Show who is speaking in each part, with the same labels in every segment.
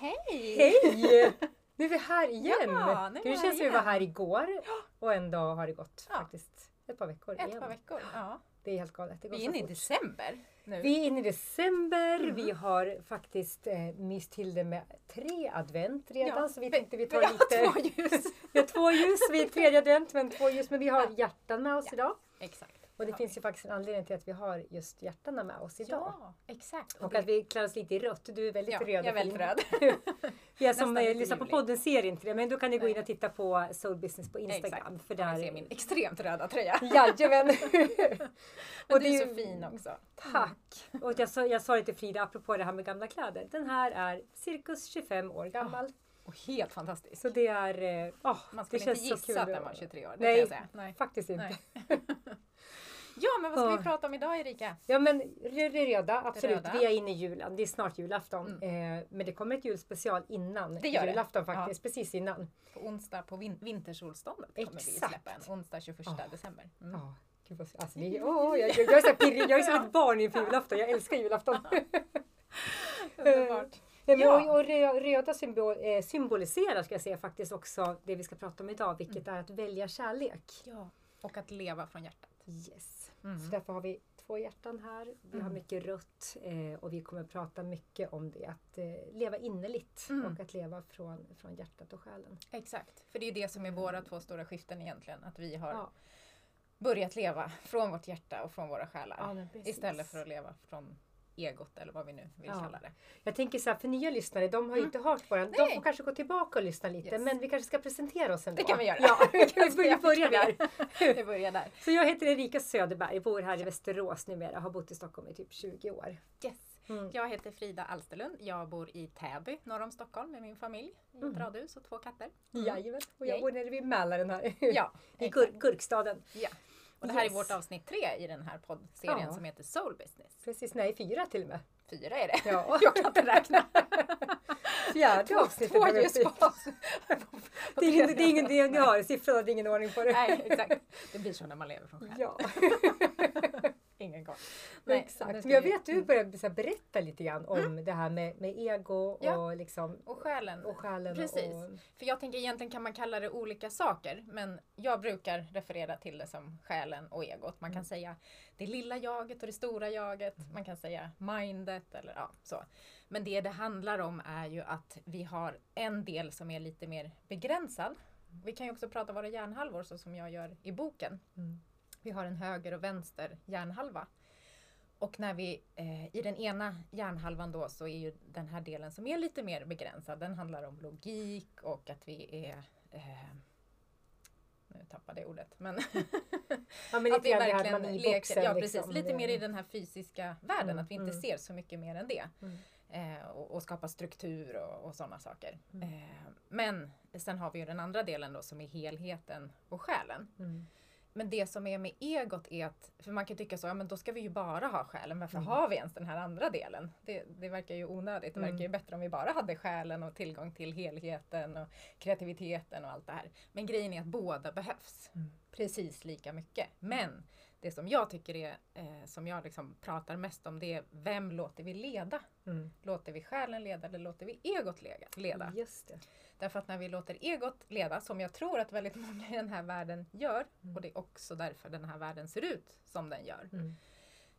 Speaker 1: Hej!
Speaker 2: Hej! Nu är vi här igen!
Speaker 1: Ja, nu vi
Speaker 2: det känns som vi var här igår och ändå har det gått
Speaker 1: Ja.
Speaker 2: faktiskt ett par veckor
Speaker 1: Ett
Speaker 2: igen.
Speaker 1: par veckor. Ja.
Speaker 2: Det är helt galet.
Speaker 1: Vi är inne i december nu.
Speaker 2: Vi är inne i december.
Speaker 1: Mm.
Speaker 2: Vi har faktiskt eh, myst till det med tre advent redan.
Speaker 1: Ja,
Speaker 2: Så vi tänkte vi tar
Speaker 1: vi har
Speaker 2: lite...
Speaker 1: två ljus.
Speaker 2: vi har två ljus. Vi är tredje advent men två ljus. Men vi har hjärtan med oss idag.
Speaker 1: Exakt.
Speaker 2: Och det
Speaker 1: Ja.
Speaker 2: finns ju faktiskt en anledning till att vi har just hjärtarna med oss idag.
Speaker 1: Ja, exakt.
Speaker 2: Och
Speaker 1: det-
Speaker 2: att vi klär oss lite i rött. Du är väldigt
Speaker 1: ja,
Speaker 2: röd
Speaker 1: jag är
Speaker 2: och
Speaker 1: väldigt röd.
Speaker 2: Jag som eh, lyssnar på podden ser inte det men då kan ni gå in och titta på Soul Business på Instagram.
Speaker 1: Exakt.
Speaker 2: För
Speaker 1: Där
Speaker 2: där
Speaker 1: ser min extremt röda tröja.
Speaker 2: Jajamän! Och
Speaker 1: du är
Speaker 2: det-
Speaker 1: så fin också.
Speaker 2: Tack! Och jag sa, jag sa det till Frida apropå det här med gamla kläder. Den här är cirkus 25 år gammal.
Speaker 1: Och helt fantastisk.
Speaker 2: Så det är... åh,
Speaker 1: Man skulle inte gissa att den var 23 år.
Speaker 2: Nej.
Speaker 1: jag. Nej.
Speaker 2: Faktiskt inte.
Speaker 1: Nej. Ja, men vad ska vi prata om idag Erika?
Speaker 2: Ja men det det röda, absolut.
Speaker 1: röda.
Speaker 2: Vi är inne i julen. Det är snart julafton. Eh, men det kommer ett julspecial innan
Speaker 1: Det gör det.
Speaker 2: julafton faktiskt. Precis innan.
Speaker 1: På onsdag på vin- vintersolståndet kommer vi släppa en. Onsdag 21
Speaker 2: Ja.
Speaker 1: december. Mm.
Speaker 2: Ja, gud vad, alltså, det, åh, jag, jag, jag är så pirrig. Jag är som ett barn inför julafton. Jag älskar julafton.
Speaker 1: Underbart.
Speaker 2: Men,
Speaker 1: Ja.
Speaker 2: och, och rö- röda symbol, eh, symboliserar ska jag säga faktiskt också det vi ska prata om idag, vilket
Speaker 1: Mm.
Speaker 2: är att välja kärlek.
Speaker 1: Ja. Och att leva från hjärtat.
Speaker 2: Yes.
Speaker 1: Mm.
Speaker 2: Så därför har vi två hjärtan här. Vi har
Speaker 1: Mm.
Speaker 2: mycket rött eh, och vi kommer prata mycket om det. Att eh, leva innerligt
Speaker 1: Mm.
Speaker 2: och att leva från, från hjärtat och själen.
Speaker 1: Exakt. För det är det som är våra två stora skiften egentligen. Att vi har
Speaker 2: Ja.
Speaker 1: börjat leva från vårt hjärta och från våra själar.
Speaker 2: Ja,
Speaker 1: istället för att leva från egot eller vad vi nu vill
Speaker 2: Ja.
Speaker 1: kalla det.
Speaker 2: Jag tänker så här, för nya lyssnare, de har ju
Speaker 1: Mm.
Speaker 2: inte hört våran. De får kanske gå tillbaka och lyssna lite.
Speaker 1: Yes.
Speaker 2: Men vi kanske ska presentera oss ändå.
Speaker 1: Det kan vi göra.
Speaker 2: Ja, vi börjar, börjar där.
Speaker 1: Vi börjar där.
Speaker 2: Så jag heter Erika Söderberg, bor här i Västerås numera, har bott i Stockholm i typ 20 år.
Speaker 1: Yes.
Speaker 2: Mm.
Speaker 1: Jag heter Frida Alsterlund. Jag bor i Täby norr om Stockholm med min familj. I ett
Speaker 2: Mm.
Speaker 1: radhus och två katter.
Speaker 2: Jajamän, och jag
Speaker 1: Yay.
Speaker 2: bor nere vid Mälaren här.
Speaker 1: Ja,
Speaker 2: I. Gur- Gurkstaden.
Speaker 1: ja. Och det här
Speaker 2: Yes.
Speaker 1: är vårt avsnitt tre i den här poddserien
Speaker 2: Ja.
Speaker 1: som heter Soul Business.
Speaker 2: Precis, nej fyra till och med.
Speaker 1: Fyra är det.
Speaker 2: Ja.
Speaker 1: Jag kan inte räkna.
Speaker 2: Fjärde avsnittet.
Speaker 1: Två
Speaker 2: är vi
Speaker 1: ljus
Speaker 2: uppe i.
Speaker 1: på.
Speaker 2: Det är ingen, det är ingen, det är, ni har siffrorna, det är ingen ordning på det.
Speaker 1: Nej, exakt. Det blir så när man lever från själ.
Speaker 2: Ja,
Speaker 1: Ingen koll.
Speaker 2: exakt.
Speaker 1: nu ska
Speaker 2: Men jag vet du började så här berätta lite grann om det här med, med ego
Speaker 1: Ja.
Speaker 2: och, liksom,
Speaker 1: Och själen.
Speaker 2: och själen.
Speaker 1: Precis.
Speaker 2: Och,
Speaker 1: För jag tänker egentligen kan man kalla det olika saker. Men jag brukar referera till det som själen och egot. Man kan
Speaker 2: Mm.
Speaker 1: säga det lilla jaget och det stora jaget. Man kan säga mindet eller ja, så. Men det det handlar om är ju att vi har en del som är lite mer begränsad. Vi kan ju också prata våra hjärnhalvor så som jag gör i boken.
Speaker 2: Mm.
Speaker 1: Vi har en höger och vänster hjärnhalva. Och när vi eh, i den ena hjärnhalvan då så är ju den här delen som är lite mer begränsad. Den handlar om logik och att vi är eh, nu tappade jag ordet. Men
Speaker 2: ja, men
Speaker 1: att vi verkligen leker.
Speaker 2: boxen.
Speaker 1: Ja precis,
Speaker 2: liksom,
Speaker 1: lite mer i den här fysiska världen.
Speaker 2: Mm,
Speaker 1: att vi inte
Speaker 2: mm.
Speaker 1: ser så mycket mer än det.
Speaker 2: Mm.
Speaker 1: Eh, och, och skapa struktur och, och sådana saker.
Speaker 2: Mm.
Speaker 1: Eh, men sen har vi ju den andra delen då som är helheten och själen.
Speaker 2: Mm.
Speaker 1: Men det som är med egot är att, för man kan tycka så, ja men då ska vi ju bara ha själen, varför
Speaker 2: Mm.
Speaker 1: har vi ens den här andra delen? Det, det verkar ju onödigt, det
Speaker 2: Mm.
Speaker 1: verkar ju bättre om vi bara hade själen och tillgång till helheten och kreativiteten och allt det här. Men grejen är att båda behövs
Speaker 2: Mm.
Speaker 1: precis lika mycket. Men det som jag tycker är, eh, som jag liksom pratar mest om, det är vem låter vi leda?
Speaker 2: Mm.
Speaker 1: Låter vi själen leda eller låter vi egot leda?
Speaker 2: Just det.
Speaker 1: Därför att när vi låter egot leda, som jag tror att väldigt många i den här världen gör,
Speaker 2: Mm.
Speaker 1: och det är också därför den här världen ser ut som den gör,
Speaker 2: Mm.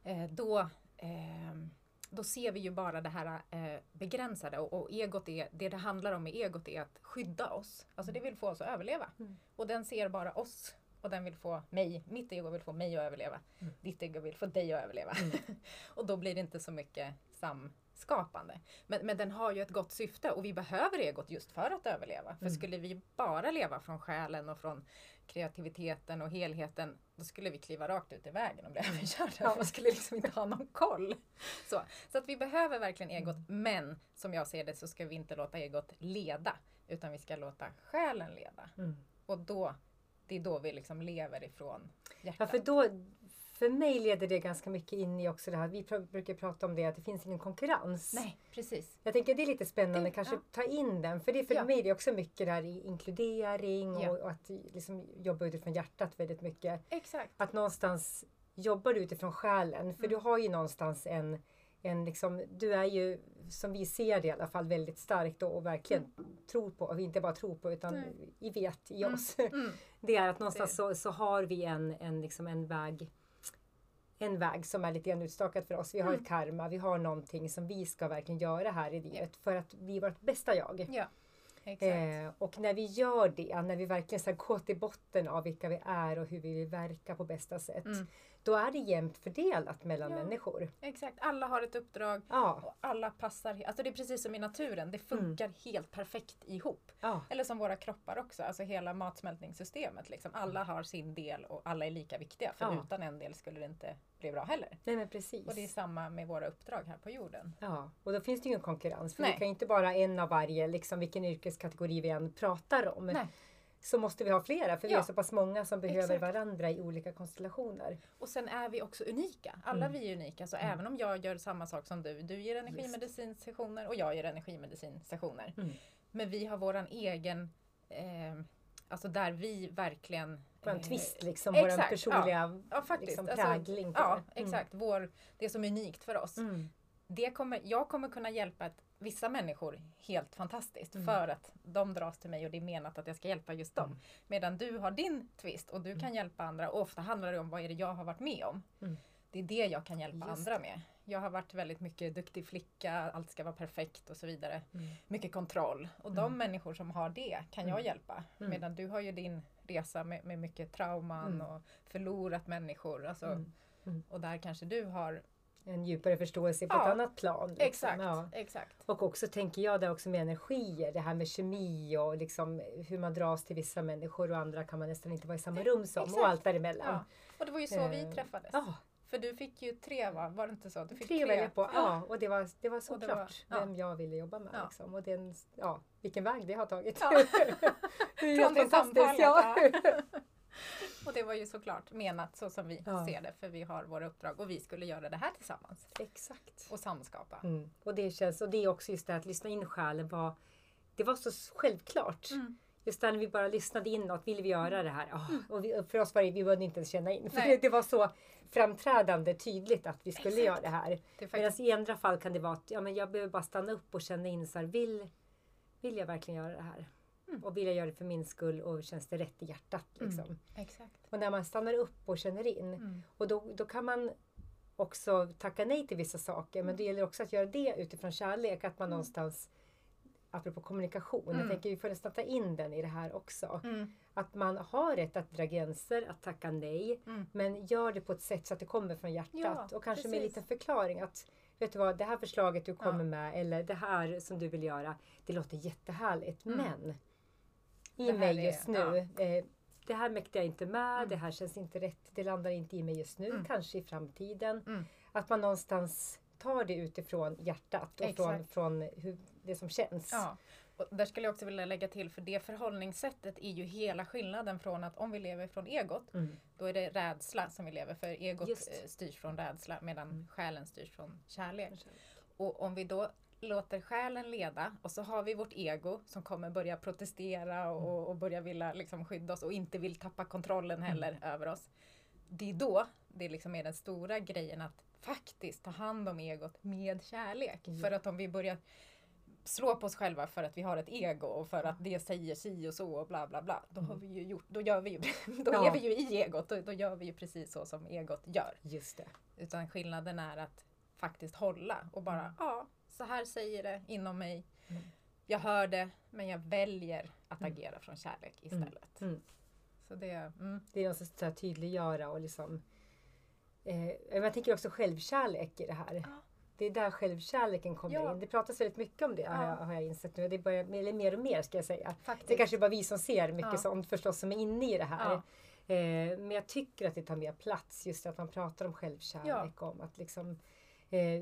Speaker 1: eh, då, eh, då ser vi ju bara det här eh, begränsade och, och egot är, det det handlar om med egot är att skydda oss. Alltså det vill få oss att överleva.
Speaker 2: Mm.
Speaker 1: Och den ser bara oss och den vill få mig, mitt ego vill få mig att överleva.
Speaker 2: Mm.
Speaker 1: Ditt ego vill få dig att överleva.
Speaker 2: Mm.
Speaker 1: och då blir det inte så mycket samskapande. Men, men den har ju ett gott syfte och vi behöver egot just för att överleva. För
Speaker 2: Mm.
Speaker 1: skulle vi bara leva från själen och från kreativiteten och helheten, då skulle vi kliva rakt ut i vägen och bli överkörda.
Speaker 2: Ja.
Speaker 1: Vi skulle liksom inte ha någon koll. Så, så att vi behöver verkligen egot, men som jag ser det så ska vi inte låta egot leda, utan vi ska låta själen leda.
Speaker 2: Mm.
Speaker 1: Och då, det är då vi liksom lever ifrån
Speaker 2: Ja,
Speaker 1: hjärtat.
Speaker 2: för då, för mig leder det ganska mycket in i också det här, vi pr- brukar prata om det, att det finns ingen konkurrens.
Speaker 1: Nej, precis.
Speaker 2: Jag tänker det är lite spännande
Speaker 1: Det-
Speaker 2: kanske
Speaker 1: ja.
Speaker 2: ta in den. För det för
Speaker 1: Ja.
Speaker 2: mig är det också mycket där i inkludering
Speaker 1: Ja.
Speaker 2: och, och att liksom jobba utifrån hjärtat väldigt mycket.
Speaker 1: Exakt.
Speaker 2: Att någonstans jobbar du utifrån själen. För
Speaker 1: Mm.
Speaker 2: du har ju någonstans en, en liksom, du är ju som vi ser det i alla fall väldigt starkt och verkligen tror på, och inte bara tror på utan
Speaker 1: Nej.
Speaker 2: vi vet i
Speaker 1: Mm.
Speaker 2: oss.
Speaker 1: Mm.
Speaker 2: Det är att någonstans så, så har vi en, en, liksom en väg en väg som är lite grann utstakad för oss. Vi har
Speaker 1: Mm.
Speaker 2: ett karma, vi har någonting som vi ska verkligen göra här i livet för att bli vårt bästa jag.
Speaker 1: Ja.
Speaker 2: Eh, och när vi gör det, när vi verkligen så går till botten av vilka vi är och hur vi vill verka på bästa sätt.
Speaker 1: Mm.
Speaker 2: Då är det jämnt fördelat mellan
Speaker 1: Ja.
Speaker 2: människor.
Speaker 1: Exakt, alla har ett uppdrag
Speaker 2: Ja,
Speaker 1: och alla passar. Alltså det är precis som i naturen, det funkar helt perfekt ihop.
Speaker 2: ja,
Speaker 1: Eller som våra kroppar också, alltså hela matsmältningssystemet. Liksom. Alla har sin del och alla är lika viktiga. För utan en del skulle det inte bli bra heller.
Speaker 2: nej men precis.
Speaker 1: Och det är samma med våra uppdrag här på jorden.
Speaker 2: Ja, och då finns det ju ingen konkurrens. För
Speaker 1: Nej.
Speaker 2: vi kan ju inte bara en av varje, liksom vilken yrkeskategori vi än pratar om.
Speaker 1: Nej.
Speaker 2: Så måste vi ha flera, för vi
Speaker 1: Ja.
Speaker 2: är så pass många som behöver
Speaker 1: Exakt.
Speaker 2: varandra i olika konstellationer.
Speaker 1: Och sen är vi också unika. Alla
Speaker 2: Mm.
Speaker 1: vi är unika. Så även om jag gör samma sak som du. Du ger energimedicinsessioner och jag ger energimedicinsessioner.
Speaker 2: Mm.
Speaker 1: Men vi har våran egen, eh, alltså där vi verkligen...
Speaker 2: Vår
Speaker 1: eh,
Speaker 2: twist liksom, vår
Speaker 1: exakt,
Speaker 2: personliga
Speaker 1: Ja, faktiskt.
Speaker 2: liksom,
Speaker 1: Alltså,
Speaker 2: prägling. på
Speaker 1: Ja,
Speaker 2: det. Mm.
Speaker 1: exakt. Vår, det som är unikt för oss.
Speaker 2: Mm.
Speaker 1: Det kommer, jag kommer kunna hjälpa ett, vissa människor helt fantastiskt
Speaker 2: Mm.
Speaker 1: för att de dras till mig och det är menat att jag ska hjälpa just dem.
Speaker 2: Mm.
Speaker 1: Medan du har din twist och du kan hjälpa andra och ofta handlar det om vad är det jag har varit med om.
Speaker 2: Mm.
Speaker 1: Det är det jag kan hjälpa
Speaker 2: Just
Speaker 1: andra med. Jag har varit väldigt mycket duktig flicka, allt ska vara perfekt och så vidare.
Speaker 2: Mm.
Speaker 1: Mycket kontroll. Och de människor som har det kan jag
Speaker 2: Mm.
Speaker 1: hjälpa.
Speaker 2: Mm.
Speaker 1: Medan du har ju din resa med, med mycket trauman
Speaker 2: Mm.
Speaker 1: och förlorat människor. Alltså,
Speaker 2: Mm. Mm.
Speaker 1: Och där kanske du har...
Speaker 2: En djupare förståelse på
Speaker 1: Ja,
Speaker 2: ett annat plan. liksom.
Speaker 1: Exakt,
Speaker 2: Ja.
Speaker 1: exakt.
Speaker 2: Och också tänker jag det också med energier, det här med kemi och liksom hur man dras till vissa människor och andra kan man nästan inte vara i samma rum som
Speaker 1: Exakt.
Speaker 2: och allt däremellan.
Speaker 1: Ja. Och det var ju så vi
Speaker 2: Eh,
Speaker 1: träffades.
Speaker 2: Ja,
Speaker 1: För du fick ju tre va? Var det inte så? Du fick
Speaker 2: tre välja på. Ja, och det var, det var såklart
Speaker 1: ja.
Speaker 2: vem jag ville jobba med.
Speaker 1: Ja.
Speaker 2: Liksom. Och den, ja, vilken väg det har tagit.
Speaker 1: Ja.
Speaker 2: det är
Speaker 1: Från det
Speaker 2: fantastiskt. Ja.
Speaker 1: samtalet, Och det var ju såklart menat så som vi
Speaker 2: Ja.
Speaker 1: ser det. För vi har våra uppdrag och vi skulle göra det här tillsammans.
Speaker 2: Exakt.
Speaker 1: Och samskapa.
Speaker 2: Mm. Och det känns, och det är också just det att lyssna in själen var, det var så självklart.
Speaker 1: Mm.
Speaker 2: Just när vi bara lyssnade inåt, ville vi göra det här? Ja. Och vi, för oss var det, vi behövde inte ens känna in. För det, det var så framträdande tydligt att vi skulle
Speaker 1: Exakt.
Speaker 2: göra det här.
Speaker 1: Det är
Speaker 2: Medan
Speaker 1: faktiskt,
Speaker 2: i andra fall kan det vara att ja, men jag behöver bara stanna upp och känna in så här, vill, vill jag verkligen göra det här?
Speaker 1: Mm.
Speaker 2: Och vill jag göra det för min skull och känns det rätt i hjärtat? Liksom.
Speaker 1: exakt.
Speaker 2: Och när man stannar upp och känner in
Speaker 1: Mm.
Speaker 2: och då, då kan man också tacka nej till vissa saker. Men det gäller också att göra det utifrån kärlek. Att man
Speaker 1: Mm.
Speaker 2: någonstans, apropå kommunikation, jag
Speaker 1: Mm.
Speaker 2: tänker vi får nästan ta in den i det här också.
Speaker 1: Mm.
Speaker 2: Att man har rätt att dra gränser, att tacka nej.
Speaker 1: Mm.
Speaker 2: Men gör det på ett sätt så att det kommer från hjärtat.
Speaker 1: Ja,
Speaker 2: och kanske med en
Speaker 1: precis.
Speaker 2: liten förklaring. att Vet du vad, det här förslaget du kommer
Speaker 1: Ja.
Speaker 2: med eller det här som du vill göra. Det låter jättehärligt.
Speaker 1: Mm.
Speaker 2: Men i mig
Speaker 1: är-
Speaker 2: just nu. Eh, det här mäktar jag inte med.
Speaker 1: Mm.
Speaker 2: Det här känns inte rätt. Det landar inte i mig just nu.
Speaker 1: Mm.
Speaker 2: Kanske i framtiden. Att man någonstans tar det utifrån hjärtat och från, från hur, det som känns.
Speaker 1: Ja. Och där skulle jag också vilja lägga till, för det förhållningssättet är ju hela skillnaden från att om vi lever från egot,
Speaker 2: Mm.
Speaker 1: då är det rädsla som vi lever för. Egot
Speaker 2: Just.
Speaker 1: eh, styrs från rädsla medan
Speaker 2: Mm.
Speaker 1: själen styrs från kärlek. Och om vi då låter själen leda och så har vi vårt ego som kommer börja protestera och, och börja vilja liksom skydda oss och inte vill tappa kontrollen heller över oss. Det är då det liksom är den stora grejen att faktiskt ta hand om egot med kärlek.
Speaker 2: Ja.
Speaker 1: För att om vi börjar slå på oss själva för att vi har ett ego och för att det säger si och så och bla bla bla. Då, har vi ju gjort, då, gör vi ju, då
Speaker 2: Ja.
Speaker 1: är vi ju i egot. Då, då gör vi ju precis så som egot gör.
Speaker 2: Just det.
Speaker 1: Utan skillnaden är att faktiskt hålla och bara,
Speaker 2: Mm.
Speaker 1: ja, så här säger det inom mig.
Speaker 2: Mm.
Speaker 1: Jag hör det, men jag väljer att
Speaker 2: Mm.
Speaker 1: agera från kärlek istället.
Speaker 2: Mm.
Speaker 1: Så det, mm,
Speaker 2: Det är något här tydliggöra och liksom eh, jag tänker också självkärlek i det här.
Speaker 1: Ja.
Speaker 2: Det är där självkärleken kommer
Speaker 1: Ja.
Speaker 2: in. Det pratas väldigt mycket om det har,
Speaker 1: Ja.
Speaker 2: jag, har jag insett nu. Det börjar, eller mer och mer ska jag säga.
Speaker 1: faktiskt.
Speaker 2: Det är kanske bara vi som ser mycket
Speaker 1: Ja.
Speaker 2: sånt förstås som är inne i det här.
Speaker 1: Ja.
Speaker 2: Eh, men jag tycker att det tar mer plats just att man pratar om självkärlek. Om att liksom eh,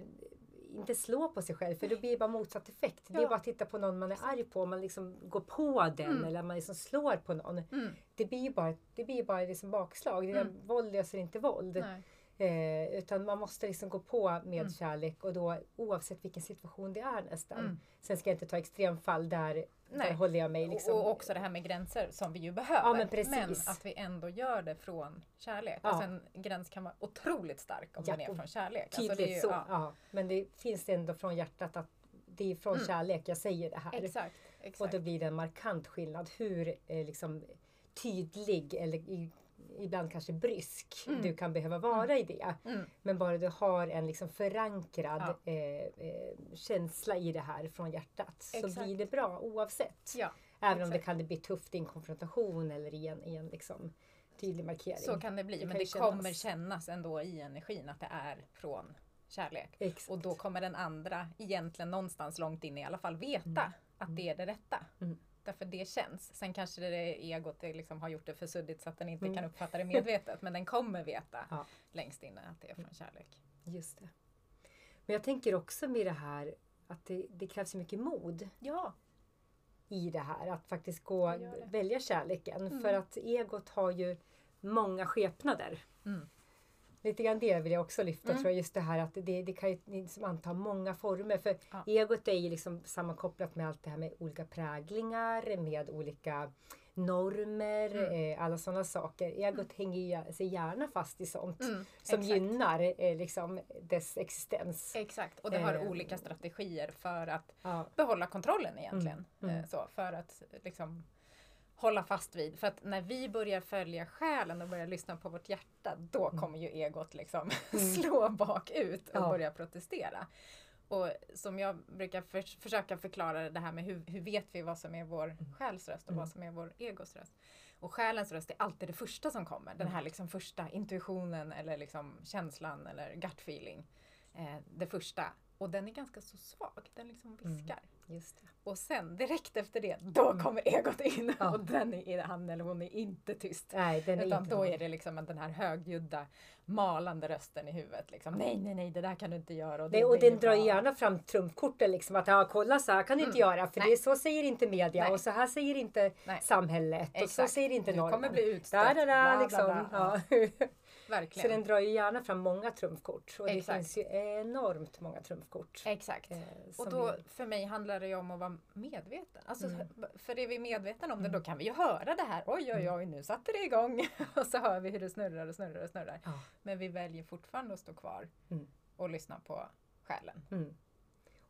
Speaker 2: inte slå på sig själv för då blir det bara motsatt effekt. Det är
Speaker 1: Ja.
Speaker 2: bara att titta på någon man är arg på man liksom går på den
Speaker 1: Mm.
Speaker 2: eller man liksom slår på någon.
Speaker 1: Mm,
Speaker 2: Det blir ju bara, det blir bara liksom bakslag. Det är
Speaker 1: Mm.
Speaker 2: Våld löser inte våld.
Speaker 1: nej.
Speaker 2: Eh, utan man måste liksom gå på med
Speaker 1: Mm.
Speaker 2: kärlek och då oavsett vilken situation det är nästan.
Speaker 1: Mm.
Speaker 2: Sen ska jag inte ta extremfall där Nej. Där håller jag mig liksom.
Speaker 1: Och också det här med gränser som vi ju behöver.
Speaker 2: Ja, men,
Speaker 1: men att vi ändå gör det från kärlek. Ja. Alltså en gräns kan vara otroligt stark om ja, den är från kärlek.
Speaker 2: Tydligt
Speaker 1: alltså ju,
Speaker 2: så. Ja. ja. Men det finns ändå från hjärtat att det är från mm. kärlek jag säger det här.
Speaker 1: Exakt, exakt.
Speaker 2: Och då blir det en markant skillnad hur eh, liksom, tydlig eller i, ibland kanske brysk mm. du kan behöva vara mm. i det. Mm. Men bara du har en liksom förankrad ja. eh, eh, känsla i det här från hjärtat Exakt. så blir det bra oavsett.
Speaker 1: Ja.
Speaker 2: Även Exakt. om det kan bli tufft i en konfrontation eller i en, i en liksom, tydlig markering.
Speaker 1: Så kan det bli, det men det kännas. kommer kännas ändå i energin att det är från kärlek.
Speaker 2: Exakt.
Speaker 1: Och då kommer den andra egentligen någonstans långt in i alla fall veta mm. att det är det rätta.
Speaker 2: Mm.
Speaker 1: Därför det känns. Sen kanske det egot det liksom har gjort det för suddigt så att den inte mm. kan uppfatta det medvetet. men den kommer veta ja. längst inne att det är från kärlek.
Speaker 2: Just det. Men jag tänker också med det här att det, det krävs mycket mod.
Speaker 1: Ja.
Speaker 2: I det här att faktiskt gå välja kärleken. Mm. För att egot har ju många skepnader.
Speaker 1: Mm
Speaker 2: lite grann det vill jag också lyfta. Mm. Tror jag, just det här att det, det kan ju liksom anta många former. För ja. egot är ju liksom sammankopplat med allt det här med olika präglingar, med olika normer, mm. eh, alla sådana saker. Egot mm. hänger sig gärna fast i sånt
Speaker 1: mm,
Speaker 2: som exakt. gynnar eh, liksom dess existens.
Speaker 1: Exakt, och det har eh. olika strategier för att ja. behålla kontrollen egentligen. Mm, mm. Eh, så, för att liksom hålla fast vid. För att när vi börjar följa själen och börjar lyssna på vårt hjärta, då mm. kommer ju egot liksom mm. slå bakut och ja. börja protestera. Och som jag brukar för, försöka förklara det här med hur, hur vet vi vad som är vår mm. själs röst och mm. vad som är vår egos röst. Och själens röst är alltid det första som kommer. Den här liksom första intuitionen eller liksom känslan eller gut feeling. Eh, det första. Och den är ganska så svag. Den liksom viskar.
Speaker 2: Just det.
Speaker 1: Och sen direkt efter det, då mm. kommer egot in ja. och den är, han eller hon är inte tyst.
Speaker 2: Nej, den är
Speaker 1: Utan
Speaker 2: inte
Speaker 1: då är det liksom den här högljudda malande rösten i huvudet. Liksom, nej, nej, nej, det där kan du inte göra.
Speaker 2: Och, nej, och den drar gärna fram trumfkorten liksom att ja, kolla så här kan du inte mm. göra för det, så säger inte media nej. och så här säger inte samhället och så säger inte
Speaker 1: normen. Du kommer bli utstött.
Speaker 2: Där, där, där, liksom. Ja.
Speaker 1: Verkligen.
Speaker 2: Så den drar ju gärna fram många trumfkort och Exakt. det finns ju enormt många trumfkort.
Speaker 1: Exakt. Eh, och då vi... för mig handlar det ju om att vara medveten. Alltså, mm. För är vi medvetna om det mm. då kan vi ju höra det här. Oj oj mm. oj nu satte det igång. och så hör vi hur det snurrar och snurrar och snurrar.
Speaker 2: Ja.
Speaker 1: Men vi väljer fortfarande att stå kvar
Speaker 2: mm.
Speaker 1: och lyssna på själen.
Speaker 2: Mm.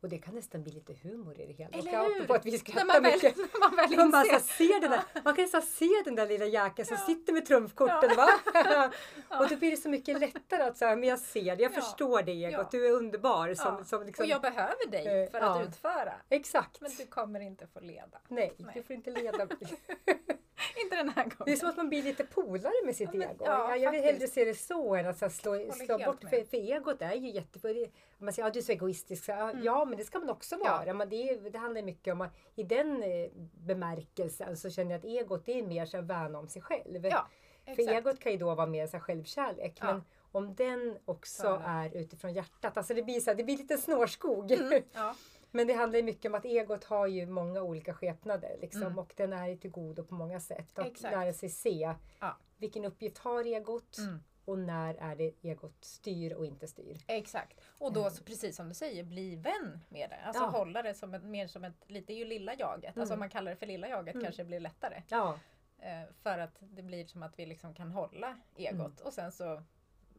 Speaker 2: Och det kan nästan bli lite humor i det hela.
Speaker 1: Eller hur?
Speaker 2: På att vi skrattar
Speaker 1: man väl,
Speaker 2: mycket.
Speaker 1: Man, väl
Speaker 2: man, man, ser den där, man kan nästan se den där lilla jäkeln som ja. sitter med trumfkorten. Ja. Va? och då blir det så mycket lättare att säga, men jag ser det, jag ja. förstår det Egot, du är underbar. Som, som liksom,
Speaker 1: och jag behöver dig för att utföra.
Speaker 2: Exakt.
Speaker 1: Men du kommer inte få leda.
Speaker 2: Nej, Nej. du får inte leda mig.
Speaker 1: inte den här gången.
Speaker 2: Det är som att man blir lite polare med sitt ego. Ja, jag vill hellre se det så än att så slå, slå bort. För, för egot är ju jätte... Man säger att ja, du är så egoistisk. Så, mm. Ja, men det ska man också vara. Ja. Men det, det handlar mycket om att i den eh, bemärkelsen så känner jag att egot det är mer så att värna om sig själv.
Speaker 1: Ja,
Speaker 2: för egot kan ju då vara mer så självkärlek. Ja. Men om den också är utifrån hjärtat. Alltså det blir, så här, det blir lite snårskog.
Speaker 1: Mm, ja.
Speaker 2: Men det handlar mycket om att egot har ju många olika skepnader liksom, mm. och den är till godo på många sätt. Att
Speaker 1: Exakt.
Speaker 2: lära sig se
Speaker 1: ja.
Speaker 2: vilken uppgift har egot
Speaker 1: mm.
Speaker 2: och när är det egot styr och inte styr.
Speaker 1: Exakt. Och då, mm. precis som du säger, bli vän med det. Alltså ja. hålla det som ett, mer som ett, lite ju lilla jaget. Alltså om mm. man kallar det för lilla jaget mm. kanske det blir lättare.
Speaker 2: Ja.
Speaker 1: Eh, för att det blir som att vi liksom kan hålla egot mm. och sen så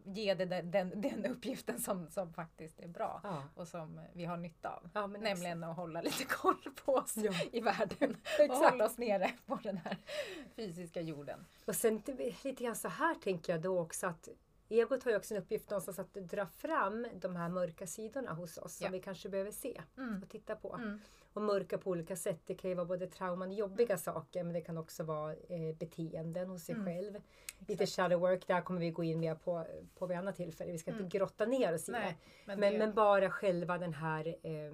Speaker 1: ge det den, den, den, uppgiften som, som faktiskt är bra
Speaker 2: ja.
Speaker 1: och som vi har nytta av.
Speaker 2: Ja,
Speaker 1: Nämligen exakt. att hålla lite koll på oss ja. i världen och hålla oss nere på den här fysiska jorden.
Speaker 2: Och sen lite grann så här tänker jag då också att Egot har ju också en uppgift någonstans att dra fram de här mörka sidorna hos oss som vi kanske behöver se
Speaker 1: mm.
Speaker 2: och titta på.
Speaker 1: Mm
Speaker 2: och mörka på olika sätt. Det kan ju vara både trauman, jobbiga saker men det kan också vara eh, beteenden hos sig mm. själv. Lite shadow work, där kommer vi gå in mer på, på vid annat tillfälle. Vi ska mm. inte grotta ner oss i det. Men, men, bara själva den här eh,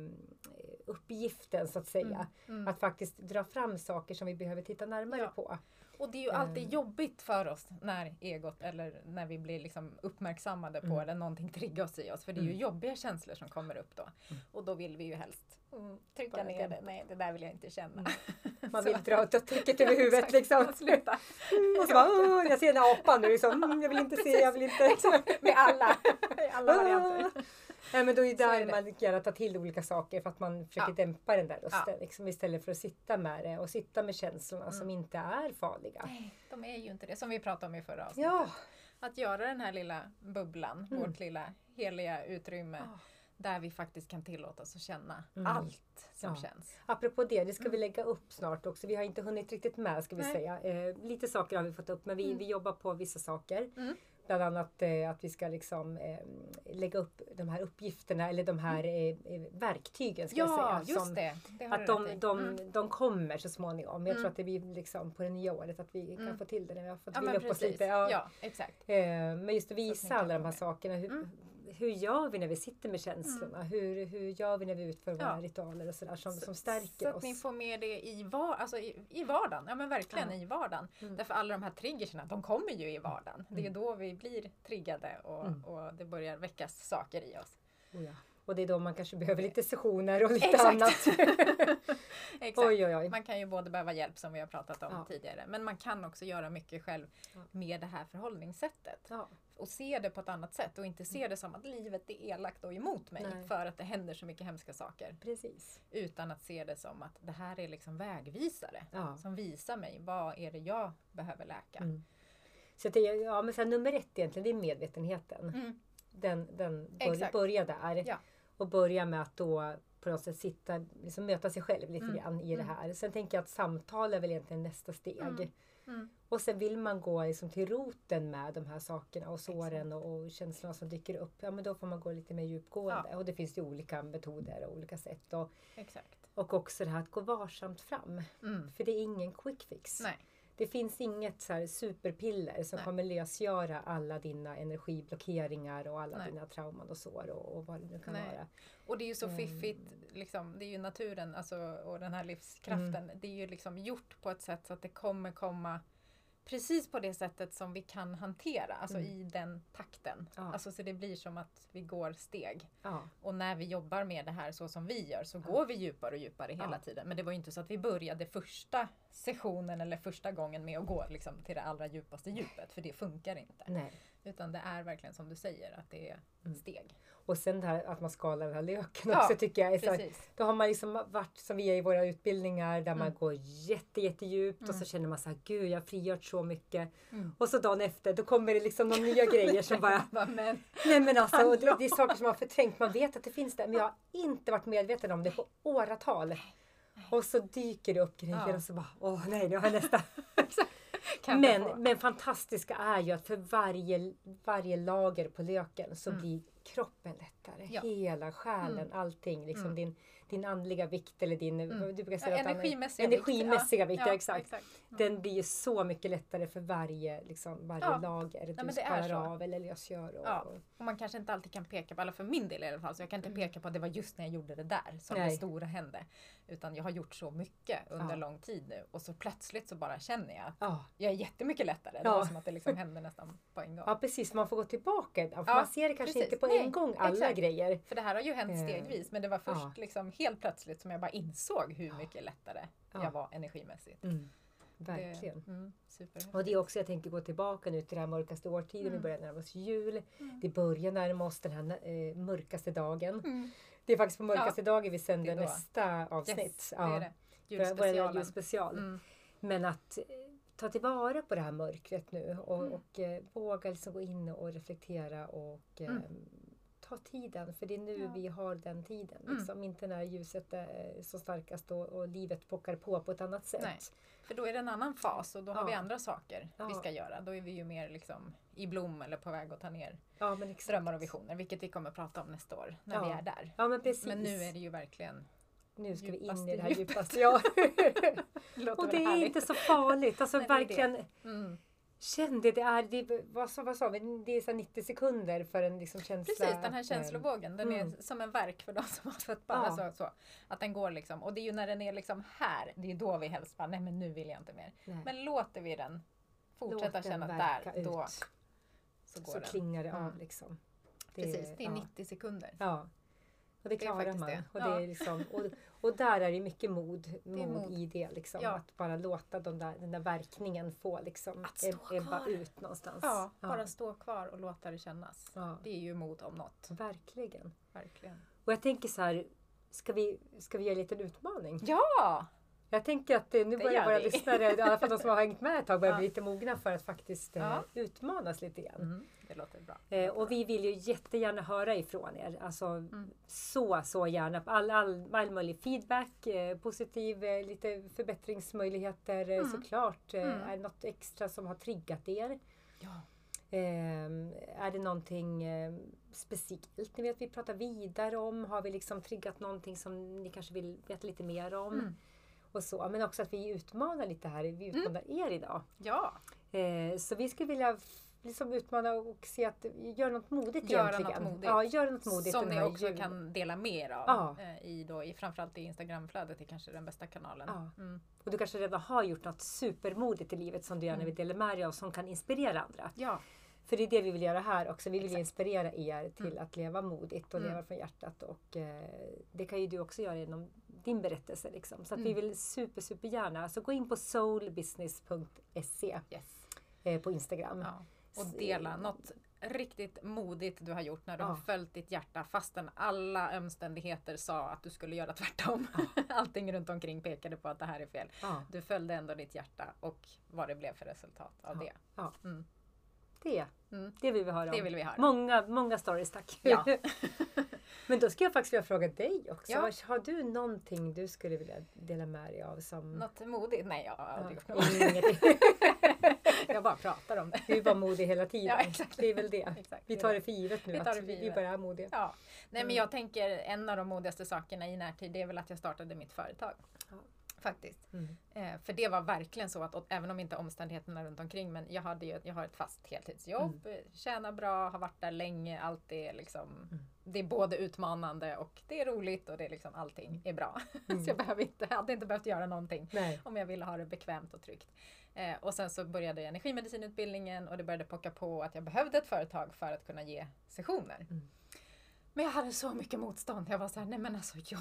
Speaker 2: uppgiften så att säga.
Speaker 1: Mm. mm.
Speaker 2: Att faktiskt dra fram saker som vi behöver titta närmare
Speaker 1: ja.
Speaker 2: på.
Speaker 1: Och det är ju alltid mm. jobbigt för oss när egot eller när vi blir liksom uppmärksammade på mm. eller någonting triggar oss i oss. För det är ju mm. jobbiga känslor som kommer upp då. Mm. Och då vill vi ju helst mm, trycka ner det. Nej, det där vill jag inte känna. Mm.
Speaker 2: Man vill dra täcket över huvudet liksom.
Speaker 1: Sluta.
Speaker 2: Och så bara, jag ser den här apan nu liksom. Jag vill inte se, jag vill inte.
Speaker 1: Med alla, alla varianter.
Speaker 2: Ja, men då är det där
Speaker 1: är det.
Speaker 2: man gärna tar till olika saker för att man försöker
Speaker 1: Ja.
Speaker 2: dämpa den där rösten.
Speaker 1: Ja.
Speaker 2: Liksom, istället för att sitta med det och sitta med känslorna
Speaker 1: Mm.
Speaker 2: som inte är farliga.
Speaker 1: Nej, de är ju inte det. Som vi pratade om i förra avsnittet.
Speaker 2: Ja,
Speaker 1: Att göra den här lilla bubblan,
Speaker 2: Mm.
Speaker 1: vårt lilla heliga utrymme.
Speaker 2: Ja.
Speaker 1: Där vi faktiskt kan tillåta oss att känna
Speaker 2: Mm.
Speaker 1: allt som
Speaker 2: Ja.
Speaker 1: känns.
Speaker 2: apropå det, det ska vi lägga upp snart också. Vi har inte hunnit riktigt med ska vi
Speaker 1: Nej.
Speaker 2: säga. Eh, lite saker har vi fått upp men vi,
Speaker 1: Mm.
Speaker 2: vi jobbar på vissa saker.
Speaker 1: Mm.
Speaker 2: Bland annat eh, att vi ska liksom eh, lägga upp de här uppgifterna eller de här eh, eh, verktygen ska
Speaker 1: Mm. Ja,
Speaker 2: jag säga.
Speaker 1: just
Speaker 2: som-
Speaker 1: det. det
Speaker 2: Att de, de,
Speaker 1: Mm.
Speaker 2: de kommer så småningom. Jag tror
Speaker 1: Mm.
Speaker 2: att det blir liksom på det nya året att vi kan
Speaker 1: Mm.
Speaker 2: få till det när vi har fått
Speaker 1: Ja,
Speaker 2: vila upp oss lite.
Speaker 1: Ja. exakt.
Speaker 2: Eh, Men just att visa alla de här sakerna. Hur,
Speaker 1: Mm.
Speaker 2: Hur gör vi när vi sitter med känslorna? Hur, hur gör vi när vi utför våra
Speaker 1: Ja.
Speaker 2: ritualer och sådär som,
Speaker 1: Så-
Speaker 2: som stärker
Speaker 1: Så att
Speaker 2: oss?
Speaker 1: ni får med det i, var, alltså i, i vardagen. Ja men verkligen
Speaker 2: Ja.
Speaker 1: i vardagen.
Speaker 2: Mm.
Speaker 1: Därför alla de här triggerserna, de kommer ju i vardagen. Det är
Speaker 2: Mm.
Speaker 1: då vi blir triggade och,
Speaker 2: Mm.
Speaker 1: och det börjar väckas saker i oss.
Speaker 2: Oh ja. Och det är då man kanske behöver lite sessioner och lite
Speaker 1: Exakt.
Speaker 2: annat.
Speaker 1: Exakt.
Speaker 2: oj, oj, oj.
Speaker 1: Man kan ju både behöva hjälp som vi har pratat om
Speaker 2: Ja.
Speaker 1: tidigare. Men man kan också göra mycket själv
Speaker 2: Ja.
Speaker 1: med det här förhållningssättet.
Speaker 2: Ja.
Speaker 1: Och se det på ett annat sätt och inte se det som att livet är elakt och emot mig
Speaker 2: Nej.
Speaker 1: för att det händer så mycket hemska saker.
Speaker 2: Precis.
Speaker 1: Utan att se det som att det här är liksom vägvisare.
Speaker 2: Ja.
Speaker 1: Som visar mig vad är det jag behöver läka.
Speaker 2: Mm. Så det, ja, men så här, nummer ett egentligen, det är medvetenheten.
Speaker 1: Mm.
Speaker 2: Den, den bör, börja där.
Speaker 1: Ja.
Speaker 2: Och börja med att då på något sätt sitta, liksom möta sig själv lite
Speaker 1: Mm.
Speaker 2: grann i det
Speaker 1: Mm.
Speaker 2: här. Sen tänker jag att samtal är väl egentligen nästa steg.
Speaker 1: Mm.
Speaker 2: Och sen vill man gå liksom till roten med de här sakerna och såren och, och känslorna som dyker upp. Ja men då får man gå lite mer djupgående. Och det finns ju olika metoder och olika sätt. Och,
Speaker 1: Exakt.
Speaker 2: och också det här att gå varsamt fram.
Speaker 1: Mm.
Speaker 2: För det är ingen quick fix.
Speaker 1: Nej.
Speaker 2: Det finns inget så superpiller som
Speaker 1: Nej.
Speaker 2: kommer lösgöra alla dina energiblockeringar och alla
Speaker 1: Nej.
Speaker 2: dina trauman och sår och, och vad det nu kan
Speaker 1: Nej.
Speaker 2: vara.
Speaker 1: Och det är ju så
Speaker 2: Mm.
Speaker 1: fiffigt, liksom, det är ju naturen alltså, och den här livskraften.
Speaker 2: Mm.
Speaker 1: Det är ju liksom gjort på ett sätt så att det kommer komma precis på det sättet som vi kan hantera, alltså
Speaker 2: Mm.
Speaker 1: i den takten.
Speaker 2: Ja.
Speaker 1: Alltså så det blir som att vi går steg.
Speaker 2: Ja,
Speaker 1: Och när vi jobbar med det här så som vi gör så
Speaker 2: Ja.
Speaker 1: går vi djupare och djupare hela tiden. Men det var ju inte så att vi började första sessionen eller första gången med att gå liksom, till det allra djupaste djupet. För det funkar inte.
Speaker 2: nej.
Speaker 1: Utan det är verkligen som du säger, att det är
Speaker 2: Mm.
Speaker 1: steg.
Speaker 2: Och sen det här att man skalar den här löken
Speaker 1: Ja,
Speaker 2: också tycker jag så
Speaker 1: Precis.
Speaker 2: Då har man liksom varit som vi är i våra utbildningar där man
Speaker 1: Mm.
Speaker 2: går jätte, jättedjupt och så
Speaker 1: Mm.
Speaker 2: känner man så här, gud jag har frigjort så mycket.
Speaker 1: Mm.
Speaker 2: Och så dagen efter då kommer det liksom några nya grejer som bara,
Speaker 1: men,
Speaker 2: nej men alltså och det, det är saker som man har förträngt. Man vet att det finns där men jag har inte varit medveten om det på åratal. Och så dyker det upp grejer
Speaker 1: Ja.
Speaker 2: och så bara, åh nej nu har jag nästa. Men, men fantastiska är ju att för varje, varje lager på löken så
Speaker 1: Mm.
Speaker 2: blir kroppen lättare.
Speaker 1: Ja.
Speaker 2: Hela själen,
Speaker 1: Mm.
Speaker 2: allting. Liksom
Speaker 1: Mm.
Speaker 2: din, din andliga vikt eller din
Speaker 1: Mm.
Speaker 2: du brukar
Speaker 1: Ja,
Speaker 2: säga att den-
Speaker 1: energimässiga
Speaker 2: energimässiga vikt. Ja,
Speaker 1: Ja,
Speaker 2: exakt.
Speaker 1: Mm.
Speaker 2: Den blir ju så mycket lättare för varje, liksom, varje
Speaker 1: Ja.
Speaker 2: lager du
Speaker 1: så.
Speaker 2: av eller lösgör. Och,
Speaker 1: Ja.
Speaker 2: och,
Speaker 1: man kanske inte alltid kan peka på, alla för min del i alla fall, så jag kan inte
Speaker 2: Mm.
Speaker 1: peka på att det var just när jag gjorde det där som
Speaker 2: Nej.
Speaker 1: det stora hände. Utan jag har gjort så mycket under lång tid nu och så plötsligt så bara känner jag att
Speaker 2: ja.
Speaker 1: jag är jättemycket lättare. Det var som att det liksom hände nästan på en gång.
Speaker 2: ja, precis. Man får gå tillbaka. Man ser det kanske
Speaker 1: precis.
Speaker 2: inte på
Speaker 1: Nej,
Speaker 2: en gång, alla
Speaker 1: exakt.
Speaker 2: grejer.
Speaker 1: För det här har ju hänt
Speaker 2: Eh,
Speaker 1: stegvis men det var först liksom helt plötsligt som jag bara insåg hur mycket lättare
Speaker 2: Ja.
Speaker 1: jag var energimässigt.
Speaker 2: Mm. Verkligen.
Speaker 1: Det, mm.
Speaker 2: Och det är också, jag tänker gå tillbaka nu till den här mörkaste årtiden. Vi
Speaker 1: Mm.
Speaker 2: börjar närma oss jul.
Speaker 1: Mm.
Speaker 2: Det börjar närma oss den här eh, mörkaste dagen.
Speaker 1: Mm.
Speaker 2: Det är faktiskt på mörkaste dagen vi sänder nästa avsnitt.
Speaker 1: Yes, det är det. Julspecialen.
Speaker 2: julspecial.
Speaker 1: Mm.
Speaker 2: Men att eh, ta tillvara på det här mörkret nu och,
Speaker 1: Mm.
Speaker 2: och eh, våga liksom gå in och reflektera och eh. Ta tiden. För det är nu
Speaker 1: Ja.
Speaker 2: vi har den tiden.
Speaker 1: Mm.
Speaker 2: Liksom. Inte när ljuset är så starkast och, och livet pockar på på ett annat sätt.
Speaker 1: Nej. För då är det en annan fas och då har
Speaker 2: Ja.
Speaker 1: vi andra saker vi
Speaker 2: Ja.
Speaker 1: ska göra. Då är vi ju mer liksom i blom eller på väg att ta ner
Speaker 2: Ja, men exakt.
Speaker 1: drömmar och visioner. Vilket vi kommer att prata om nästa år när vi är där.
Speaker 2: Ja, men precis.
Speaker 1: Men nu är det ju verkligen
Speaker 2: Nu ska vi in i det här djupaste. Ja. och
Speaker 1: väl
Speaker 2: det är inte så farligt. Alltså
Speaker 1: Nej, det är det.
Speaker 2: verkligen.
Speaker 1: Mm.
Speaker 2: Känn det. det, är, det vad, sa, vad sa vi? Det är så här 90 sekunder för en liksom känsla.
Speaker 1: Precis, den här känslovågen. Den
Speaker 2: mm.
Speaker 1: är som en verk för de som har fått barn.
Speaker 2: Ja.
Speaker 1: Alltså, så, att den går liksom. Och det är ju när den är liksom här. Det är då vi helst bara, nej men nu vill jag inte mer.
Speaker 2: nej.
Speaker 1: Men låter vi den fortsätta
Speaker 2: Låt den
Speaker 1: känna där, då
Speaker 2: ut.
Speaker 1: så går
Speaker 2: så
Speaker 1: den.
Speaker 2: kling- klingar det av
Speaker 1: Mm.
Speaker 2: liksom.
Speaker 1: Precis, det är
Speaker 2: ja.
Speaker 1: 90 sekunder.
Speaker 2: Ja. Och det
Speaker 1: Det
Speaker 2: klarar
Speaker 1: faktiskt
Speaker 2: man.
Speaker 1: det.
Speaker 2: Och,
Speaker 1: Ja.
Speaker 2: det är liksom, och, och där är det mycket mod, mod,
Speaker 1: mod.
Speaker 2: i det. Liksom,
Speaker 1: Ja.
Speaker 2: Att bara låta de där, den där verkningen få liksom, ebba ut någonstans.
Speaker 1: Ja, bara stå kvar och låta det kännas. Det är ju mod om något.
Speaker 2: Verkligen.
Speaker 1: Verkligen.
Speaker 2: Och jag tänker så här, ska vi, ska vi göra en liten utmaning?
Speaker 1: Ja!
Speaker 2: Jag tänker att eh, nu
Speaker 1: Det
Speaker 2: börjar våra lyssnare, i alla fall de som har hängt med ett tag, börjar
Speaker 1: Ja.
Speaker 2: bli lite mogna för att faktiskt eh,
Speaker 1: Ja.
Speaker 2: utmanas lite grann.
Speaker 1: Mm, det låter bra.
Speaker 2: Eh, och vi vill ju jättegärna höra ifrån er. Alltså
Speaker 1: Mm.
Speaker 2: så, så gärna. All, all, all möjlig feedback, eh, positiv, eh, lite förbättringsmöjligheter eh,
Speaker 1: Mm.
Speaker 2: såklart. Eh,
Speaker 1: Mm.
Speaker 2: Är det något extra som har triggat er?
Speaker 1: Ja.
Speaker 2: Eh, är det någonting speciellt ni vet vi pratar vidare om? Har vi liksom triggat någonting som ni kanske vill veta lite mer om?
Speaker 1: Mm.
Speaker 2: Och så. Men också att vi utmanar lite här. Vi utmanar er idag.
Speaker 1: Ja,
Speaker 2: Eh, så vi skulle vilja liksom utmana och se att gör något modigt
Speaker 1: Göra
Speaker 2: egentligen.
Speaker 1: något modigt.
Speaker 2: Ja, gör något modigt
Speaker 1: som ni också
Speaker 2: jul-
Speaker 1: kan dela mer av.
Speaker 2: Ja.
Speaker 1: eh, I då, i, framförallt i Instagramflödet är kanske den bästa kanalen.
Speaker 2: Ja.
Speaker 1: Mm.
Speaker 2: Och du kanske redan har gjort något supermodigt i livet som du gärna
Speaker 1: Mm.
Speaker 2: vill dela med dig av som kan inspirera andra.
Speaker 1: ja.
Speaker 2: För det är det vi vill göra här också. Vi vill
Speaker 1: Exakt.
Speaker 2: inspirera er till
Speaker 1: Mm.
Speaker 2: att leva modigt och
Speaker 1: Mm.
Speaker 2: leva från hjärtat. Och eh, det kan ju du också göra genom din berättelse. Liksom. Så att vi
Speaker 1: Mm.
Speaker 2: vill super, super gärna. Alltså gå in på soulbusiness.se
Speaker 1: Yes.
Speaker 2: eh, på Instagram.
Speaker 1: Ja. Och dela något riktigt modigt du har gjort när du
Speaker 2: Ja.
Speaker 1: har följt ditt hjärta fastän alla omständigheter sa att du skulle göra tvärtom. Allting runt omkring pekade på att det här är fel.
Speaker 2: Ja,
Speaker 1: Du följde ändå ditt hjärta och vad det blev för resultat av
Speaker 2: Ja.
Speaker 1: det.
Speaker 2: ja.
Speaker 1: Mm.
Speaker 2: Det,
Speaker 1: Mm.
Speaker 2: det vill vi höra
Speaker 1: Det
Speaker 2: om.
Speaker 1: vill vi höra.
Speaker 2: Många, många stories tack.
Speaker 1: Ja.
Speaker 2: Men då ska jag faktiskt vilja fråga dig också.
Speaker 1: Ja.
Speaker 2: Har du någonting du skulle vilja dela med dig av som...
Speaker 1: Något modigt? Nej, jag har aldrig
Speaker 2: Ja,
Speaker 1: gjort något. Jag bara pratar om det.
Speaker 2: Du är bara modig hela tiden.
Speaker 1: Ja.
Speaker 2: Det är väl det.
Speaker 1: Exakt,
Speaker 2: Vi
Speaker 1: det
Speaker 2: tar
Speaker 1: det.
Speaker 2: det för givet nu
Speaker 1: Vi tar det för
Speaker 2: vi, vi
Speaker 1: givet.
Speaker 2: bara är modiga.
Speaker 1: Ja. Nej men
Speaker 2: Mm.
Speaker 1: jag tänker en av de modigaste sakerna i närtid det är väl att jag startade mitt företag.
Speaker 2: Ja.
Speaker 1: Faktiskt.
Speaker 2: Mm.
Speaker 1: Eh, för det var verkligen så att och, även om inte omständigheterna runt omkring men jag, hade ju, jag har ett fast heltidsjobb,
Speaker 2: Mm.
Speaker 1: eh, tjänar bra, har varit där länge, allt är liksom
Speaker 2: Mm.
Speaker 1: Det är både utmanande och det är roligt och det är liksom allting är bra.
Speaker 2: Mm.
Speaker 1: så jag behöver inte, hade inte behövt göra någonting
Speaker 2: Nej.
Speaker 1: om jag ville ha det bekvämt och tryggt. Eh, och sen så började jag energimedicinutbildningen och det började pocka på att jag behövde ett företag för att kunna ge sessioner.
Speaker 2: Mm.
Speaker 1: Men jag hade så mycket motstånd. Jag var så här, nej men alltså jag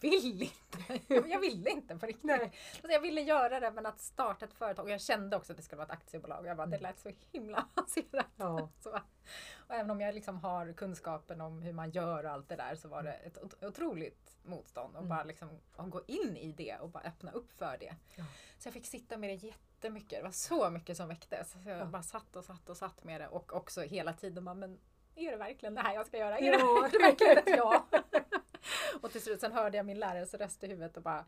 Speaker 1: vill inte. jag ville inte på riktigt.
Speaker 2: Nej.
Speaker 1: Alltså, jag ville göra det men att starta ett företag och jag kände också att det skulle vara ett aktiebolag. Jag bara, det
Speaker 2: Mm.
Speaker 1: lät så himla avancerat.
Speaker 2: Ja.
Speaker 1: Så, och även om jag liksom har kunskapen om hur man gör och allt det där så var det ett ot- otroligt motstånd. Och
Speaker 2: Mm.
Speaker 1: bara liksom att gå in i det och bara öppna upp för det.
Speaker 2: Ja.
Speaker 1: Så jag fick sitta med det jättemycket. Det var så mycket som väcktes. Så jag
Speaker 2: Ja.
Speaker 1: bara satt och satt och satt med det. Och också hela tiden bara, men är det verkligen det här jag ska göra? Är
Speaker 2: Ja.
Speaker 1: det verkligen ett ja? och till slut sen hörde jag min lärares röst i huvudet och bara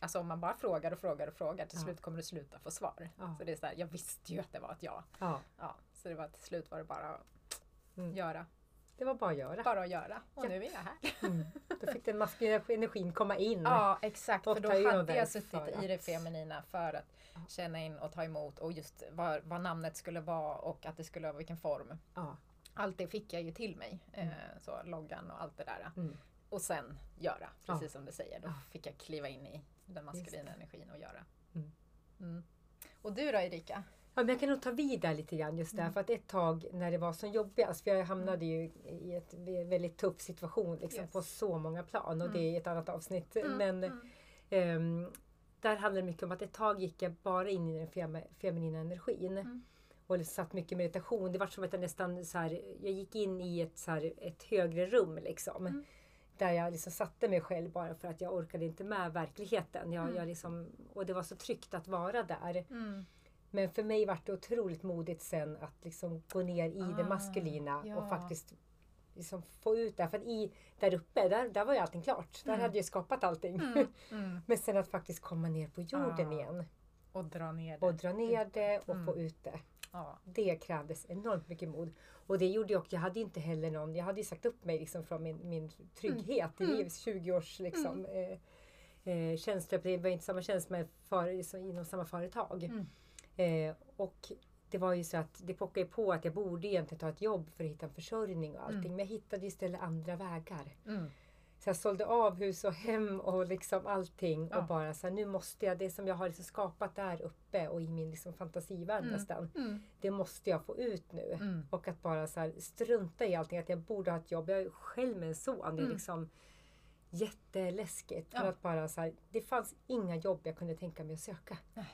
Speaker 1: Alltså om man bara frågar och frågar och frågar till
Speaker 2: Ja.
Speaker 1: slut kommer du sluta få svar.
Speaker 2: Ja.
Speaker 1: Så det är så här, jag visste ju att det var ett ja.
Speaker 2: ja.
Speaker 1: ja. Så det var till slut var det bara att
Speaker 2: Mm.
Speaker 1: göra.
Speaker 2: Det var bara att göra.
Speaker 1: Bara att göra. Och
Speaker 2: Ja.
Speaker 1: nu är jag här.
Speaker 2: Mm. Då fick den maskulina energin komma in.
Speaker 1: Ja exakt. För då hade jag suttit
Speaker 2: för
Speaker 1: i det
Speaker 2: att-
Speaker 1: feminina för att känna in och ta emot och just vad, vad namnet skulle vara och att det skulle vara vilken form.
Speaker 2: Ja.
Speaker 1: Allt det fick jag ju till mig. Eh, så loggan och allt det där.
Speaker 2: Mm.
Speaker 1: Och sen göra,
Speaker 2: Ja.
Speaker 1: precis som du säger. Då
Speaker 2: Ja.
Speaker 1: fick jag kliva in i den maskulina energin och göra.
Speaker 2: Mm.
Speaker 1: Mm. Och du då Erika?
Speaker 2: Ja, men jag kan nog ta vid där lite grann just
Speaker 1: Mm.
Speaker 2: därför att ett tag när det var som jobbigast, för jag hamnade ju i ett väldigt tuff situation liksom,
Speaker 1: Yes.
Speaker 2: på så många plan och
Speaker 1: Mm.
Speaker 2: det är ett annat avsnitt.
Speaker 1: Mm,
Speaker 2: Men
Speaker 1: mm.
Speaker 2: ehm, där handlade det mycket om att ett tag gick jag bara in i den fem- feminina energin.
Speaker 1: Mm.
Speaker 2: Och det satt mycket meditation. Det var som att jag nästan så här, jag gick in i ett, så här, ett högre rum liksom.
Speaker 1: Mm.
Speaker 2: Där jag liksom satte mig själv bara för att jag orkade inte med verkligheten. Jag,
Speaker 1: Mm.
Speaker 2: jag liksom, och det var så tryggt att vara där.
Speaker 1: Mm.
Speaker 2: Men för mig var det otroligt modigt sen att liksom gå ner i det
Speaker 1: Ah,
Speaker 2: maskulina
Speaker 1: ja.
Speaker 2: och faktiskt liksom få ut det. För i, där uppe, där, där var ju allting klart. Där
Speaker 1: Mm.
Speaker 2: hade jag skapat allting.
Speaker 1: Mm. Mm.
Speaker 2: Men sen att faktiskt komma ner på jorden
Speaker 1: Ah,
Speaker 2: igen
Speaker 1: Och dra ner det.
Speaker 2: och dra ner det och få ut det.
Speaker 1: Ja.
Speaker 2: Det krävdes enormt mycket mod. Och det gjorde jag också. Jag hade inte heller någon, jag hade ju sagt upp mig liksom från min, min trygghet i
Speaker 1: Mm.
Speaker 2: livs 20 års liksom, eh, eh, tjänster. Det var inte samma tjänst men för, så, inom samma företag.
Speaker 1: Mm.
Speaker 2: Eh, och det var ju så att det pockade på att jag borde egentligen ta ett jobb för att hitta en försörjning och allting.
Speaker 1: Mm.
Speaker 2: Men jag hittade istället andra vägar.
Speaker 1: Mm.
Speaker 2: Så jag sålde av hus och hem och liksom allting.
Speaker 1: Ja.
Speaker 2: Och bara så här, nu måste jag, det som jag har liksom skapat där uppe och i min liksom fantasivärld
Speaker 1: Mm.
Speaker 2: nästan.
Speaker 1: Mm.
Speaker 2: Det måste jag få ut nu.
Speaker 1: Mm.
Speaker 2: Och att bara så här, strunta i allting. Att jag borde ha ett jobb. Jag är själv med en son. Det är
Speaker 1: Mm.
Speaker 2: liksom, jätteläskigt.
Speaker 1: Ja.
Speaker 2: För att bara så här, det fanns inga jobb jag kunde tänka mig att söka.
Speaker 1: Nej.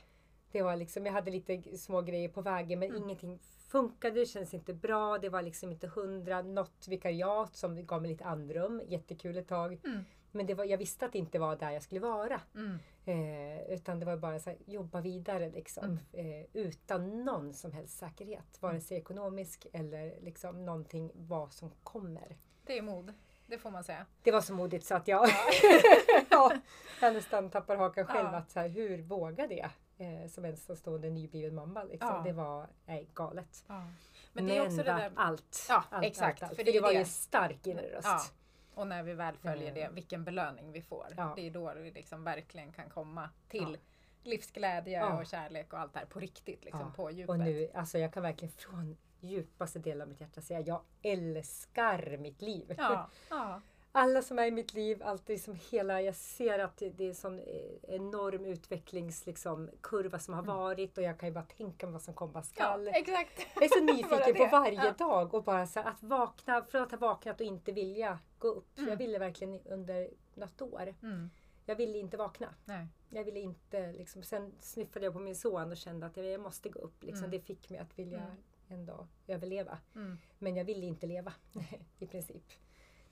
Speaker 2: Det var liksom, jag hade lite små grejer på vägen men
Speaker 1: Mm.
Speaker 2: ingenting funkade, det kändes inte bra. Det var liksom inte hundra, något vikariat som gav mig lite andrum. Jättekul ett tag.
Speaker 1: Mm.
Speaker 2: Men det var, jag visste att det inte var där jag skulle vara.
Speaker 1: Mm.
Speaker 2: Eh, utan det var bara så här, jobba vidare liksom.
Speaker 1: Mm.
Speaker 2: Eh, utan någon som helst säkerhet. Vare sig ekonomisk eller liksom någonting vad som kommer.
Speaker 1: Det är mod, det får man säga.
Speaker 2: Det var så modigt så att jag, ja, jag nästan tappar hakan själv.
Speaker 1: Ja.
Speaker 2: Att så här, hur vågade jag eh, som ensamstående nybliven mamma? Liksom.
Speaker 1: Ja.
Speaker 2: Det var nej, galet.
Speaker 1: Men det är också det där,
Speaker 2: allt.
Speaker 1: Ja,
Speaker 2: allt,
Speaker 1: exakt,
Speaker 2: Allt, allt.
Speaker 1: för det
Speaker 2: var ju
Speaker 1: det.
Speaker 2: en stark inre röst.
Speaker 1: ja. Och när vi väl följer
Speaker 2: Eh.
Speaker 1: det, vilken belöning vi får.
Speaker 2: Ja.
Speaker 1: Det är då vi liksom verkligen kan komma till
Speaker 2: Ja.
Speaker 1: livsglädje
Speaker 2: Ja.
Speaker 1: och kärlek och allt det här på riktigt, liksom
Speaker 2: Ja.
Speaker 1: på djupet.
Speaker 2: Och nu, alltså jag kan verkligen från djupaste delen av mitt hjärta säga jag älskar mitt liv.
Speaker 1: Ja, ja,
Speaker 2: Alla som är i mitt liv, alltid som hela, jag ser att det, det är en sån eh, enorm utvecklingskurva liksom, kurva som har varit och jag kan ju bara tänka mig vad som komma
Speaker 1: ja,
Speaker 2: skall.
Speaker 1: exakt.
Speaker 2: Jag är så nyfiken på varje
Speaker 1: Ja.
Speaker 2: dag och bara så att vakna, från att ha vaknat och inte vilja gå upp.
Speaker 1: Mm.
Speaker 2: Jag ville verkligen under något år.
Speaker 1: Mm.
Speaker 2: Jag ville inte vakna.
Speaker 1: Nej.
Speaker 2: Jag ville inte liksom, sen sniffade jag på min son och kände att jag, jag måste gå upp. Liksom.
Speaker 1: Mm.
Speaker 2: Det fick mig att vilja
Speaker 1: Mm.
Speaker 2: en dag överleva.
Speaker 1: Mm.
Speaker 2: Men jag ville inte leva i princip.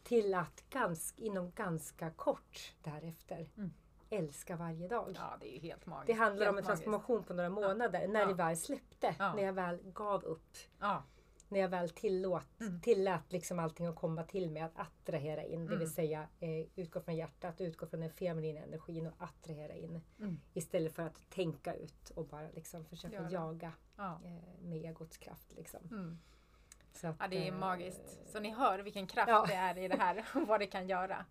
Speaker 2: Till att ganska, inom ganska kort därefter
Speaker 1: Mm.
Speaker 2: älska varje dag.
Speaker 1: Ja, det är ju helt magiskt.
Speaker 2: Det handlar
Speaker 1: helt
Speaker 2: om en
Speaker 1: magiskt.
Speaker 2: transformation på några månader. När
Speaker 1: Ja.
Speaker 2: det väl släppte.
Speaker 1: Ja.
Speaker 2: När jag väl gav upp.
Speaker 1: Ja,
Speaker 2: När jag väl tillåt,
Speaker 1: Mm.
Speaker 2: tillät liksom allting att komma till mig. Att attrahera in. Det
Speaker 1: Mm.
Speaker 2: vill säga eh, utgå från hjärtat, utgå från den feminina energin och attrahera in.
Speaker 1: Mm.
Speaker 2: Istället för att tänka ut och bara liksom försöka
Speaker 1: Göra.
Speaker 2: jaga
Speaker 1: ja.
Speaker 2: eh, med egots kraft. Liksom.
Speaker 1: Mm.
Speaker 2: Så att,
Speaker 1: ja, det är
Speaker 2: eh,
Speaker 1: magiskt. Så ni hör vilken kraft
Speaker 2: Ja.
Speaker 1: det är i det här och vad det kan göra.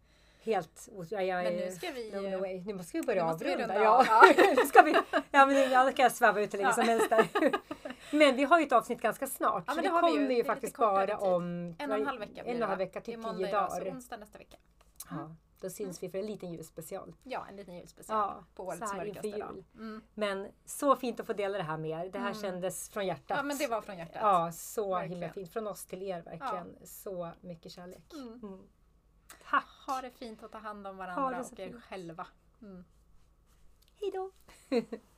Speaker 2: Helt jag, jag
Speaker 1: Men nu ska vi.
Speaker 2: Nu måste vi börja
Speaker 1: nu
Speaker 2: avrunda.
Speaker 1: runda
Speaker 2: ja.
Speaker 1: ja.
Speaker 2: nu ska vi, ja, men jag kan sväva ut hur länge
Speaker 1: Ja.
Speaker 2: som helst där. men vi har ju ett avsnitt ganska snart.
Speaker 1: Ja, men
Speaker 2: det
Speaker 1: det ju.
Speaker 2: kommer ju
Speaker 1: är
Speaker 2: faktiskt bara
Speaker 1: tid.
Speaker 2: om
Speaker 1: En och en halv vecka blir
Speaker 2: en och en halv vecka
Speaker 1: Det är
Speaker 2: till
Speaker 1: måndag
Speaker 2: tio
Speaker 1: idag,
Speaker 2: dagar.
Speaker 1: Så onsdag nästa vecka.
Speaker 2: Ja, då syns vi för en liten julspecial.
Speaker 1: Ja, en liten julspecial
Speaker 2: Ja,
Speaker 1: på årets mörkaste
Speaker 2: jul.
Speaker 1: Mm.
Speaker 2: Men så fint att få dela det här med er. Det här
Speaker 1: Mm.
Speaker 2: kändes från hjärtat.
Speaker 1: Ja, men det var från hjärtat.
Speaker 2: Ja, så
Speaker 1: Verkligen.
Speaker 2: himla fint. Från oss till er verkligen. Så mycket kärlek.
Speaker 1: Mm.
Speaker 2: Mm. Tack!
Speaker 1: Ha det fint och ta hand om varandra och er själva. Mm.
Speaker 2: Hej då!